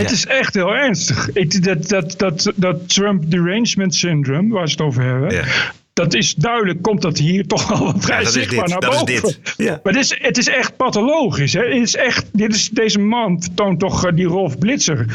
Het is echt heel ernstig. Ik, dat, dat, dat, dat Trump derangement syndrome, waar ze het over hebben. Dat is duidelijk, komt dat hier toch al vrij dat is zichtbaar dit, naar dat is boven. dit. Ja. Maar het is, het is echt pathologisch. Hè? Het is echt, dit is, deze man vertoont toch eh, die Rolf Blitzer.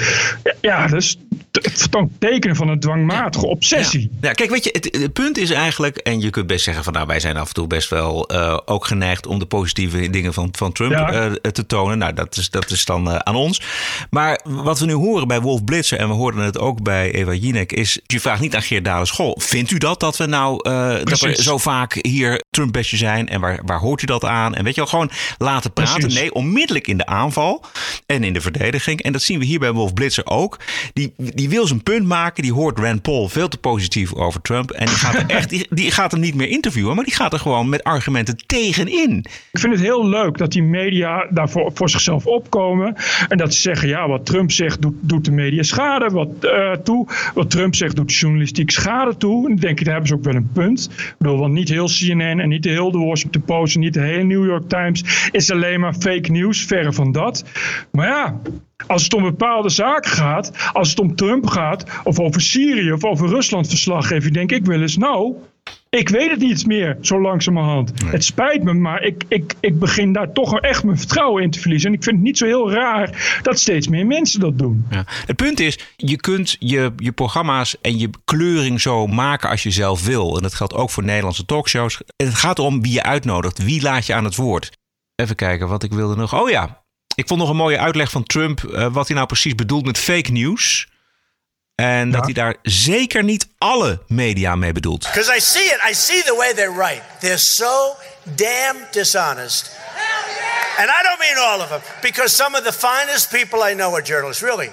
Ja, dat is, het vertoont tekenen van een dwangmatige obsessie. Ja, kijk, weet je, het, het punt is eigenlijk, en je kunt best zeggen van nou, wij zijn af en toe best wel eh, ook geneigd om de positieve dingen van, van Trump Ja. eh, te tonen. Nou, dat is, dat is dan aan ons. Maar wat we nu horen bij Wolf Blitzer, en we hoorden het ook bij Eva Jinek, is, je vraagt niet aan Geert Dalen School, vindt u dat, dat we nou, eh, dat er zo vaak hier Trump-bestje zijn en waar, waar hoort u dat aan? En weet je wel, gewoon laten praten. Precies. Nee, onmiddellijk in de aanval en in de verdediging. En dat zien we hier bij Wolf Blitzer ook. Die, die wil zijn punt maken. Die hoort Rand Paul veel te positief over Trump. En die gaat, er echt, die, die gaat hem niet meer interviewen. Maar die gaat er gewoon met argumenten tegenin. Ik vind het heel leuk dat die media daarvoor voor zichzelf opkomen. En dat ze zeggen, ja, wat Trump zegt doet, doet de media schade wat, eh, toe. Wat Trump zegt doet de journalistiek schade toe. En dan denk ik, daar hebben ze ook wel een punt. Ik bedoel, want niet heel CNN en niet de Washington Post niet de hele New York Times is alleen maar fake news. Verre van dat. Maar ja, als het om bepaalde zaken gaat, als het om Trump gaat, of over Syrië of over Rusland verslaggeven, denk ik wel eens, nou, ik weet het niet meer, zo langzamerhand. Het spijt me, maar ik, ik, ik begin daar toch echt mijn vertrouwen in te verliezen. En ik vind het niet zo heel raar dat steeds meer mensen dat doen. Ja. Het punt is, je kunt je, je programma's en je kleuring zo maken als je zelf wil. En dat geldt ook voor Nederlandse talkshows. Het gaat erom wie je uitnodigt. Wie laat je aan het woord? Even kijken wat ik wilde nog. Oh ja, ik vond nog een mooie uitleg van Trump. eh, wat hij nou precies bedoelt met fake news. En dat hij daar zeker niet alle media mee bedoelt. Because I see it. I see the way they write. They're so damn dishonest. And I don't mean all of them, because some of the finest people I know are journalists. Really.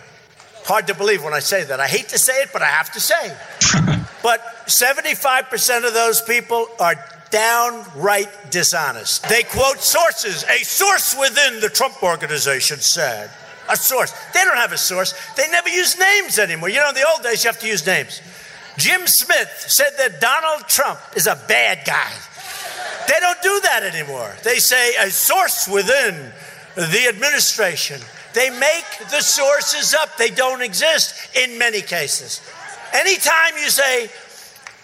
Hard to believe when I say that. I hate to say it, but I have to say. but 75% of those people are downright dishonest. They quote sources. A source within the Trump organization said. A source. They don't have a source. They never use names anymore. You know, in the old days, you have to use names. Jim Smith said that Donald Trump is a bad guy. They don't do that anymore. They say a source within the administration. They make the sources up. They don't exist in many cases. Anytime you say,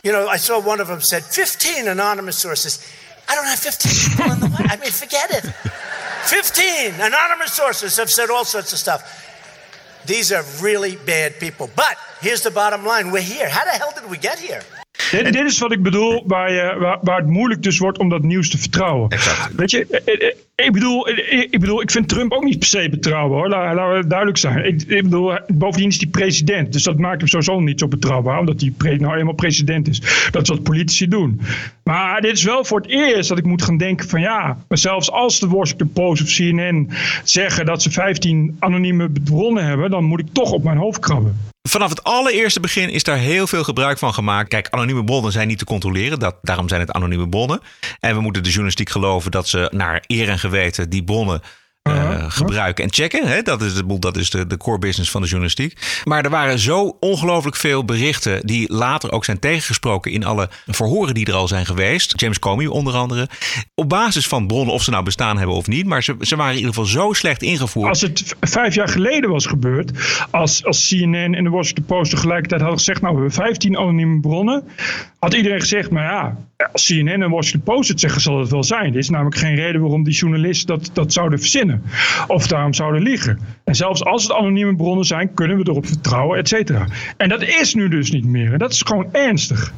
you know, I saw one of them said 15 anonymous sources. I don't have 15 people in the White I mean, forget it. 15 anonymous sources have said all sorts of stuff. These are really bad people. But here's the bottom line we're here. How the hell did we get here? Dit, dit is wat ik bedoel, waar, je, waar, waar het moeilijk dus wordt om dat nieuws te vertrouwen. Exact. Weet je, eh, eh, ik bedoel, eh, ik bedoel, ik vind Trump ook niet per se betrouwbaar hoor. La- Laten we duidelijk zijn. Ik, ik bedoel, bovendien is hij president. Dus dat maakt hem sowieso niet zo betrouwbaar. Omdat hij nou eenmaal president is. Dat is wat politici doen. Maar dit is wel voor het eerst dat ik moet gaan denken van ja. Maar zelfs als de Washington Post of CNN zeggen dat ze 15 anonieme bronnen hebben. Dan moet ik toch op mijn hoofd krabben. Vanaf het allereerste begin is daar heel veel gebruik van gemaakt. Kijk, anonieme bronnen zijn niet te controleren. Dat, daarom zijn het anonieme bronnen. En we moeten de journalistiek geloven dat ze naar eer en geweten die bronnen eh, gebruiken en checken. Hè? Dat is, de, dat is de, de core business van de journalistiek. Maar er waren zo ongelooflijk veel berichten die later ook zijn tegengesproken in alle verhoren die er al zijn geweest. James Comey onder andere. Op basis van bronnen, of ze nou bestaan hebben of niet. Maar ze, ze waren in ieder geval zo slecht ingevoerd. Als het vijf jaar geleden was gebeurd, als, als CNN en de Washington Post tegelijkertijd hadden gezegd, nou we hebben 15 anonieme bronnen, had iedereen gezegd, maar ja, als CNN en Washington Post het zeggen, zal het wel zijn. Er is namelijk geen reden waarom die journalisten dat, dat zouden verzinnen of daarom zouden liegen. En zelfs als het anonieme bronnen zijn, kunnen we erop vertrouwen, et cetera. En dat is nu dus niet meer. Dat is gewoon ernstig.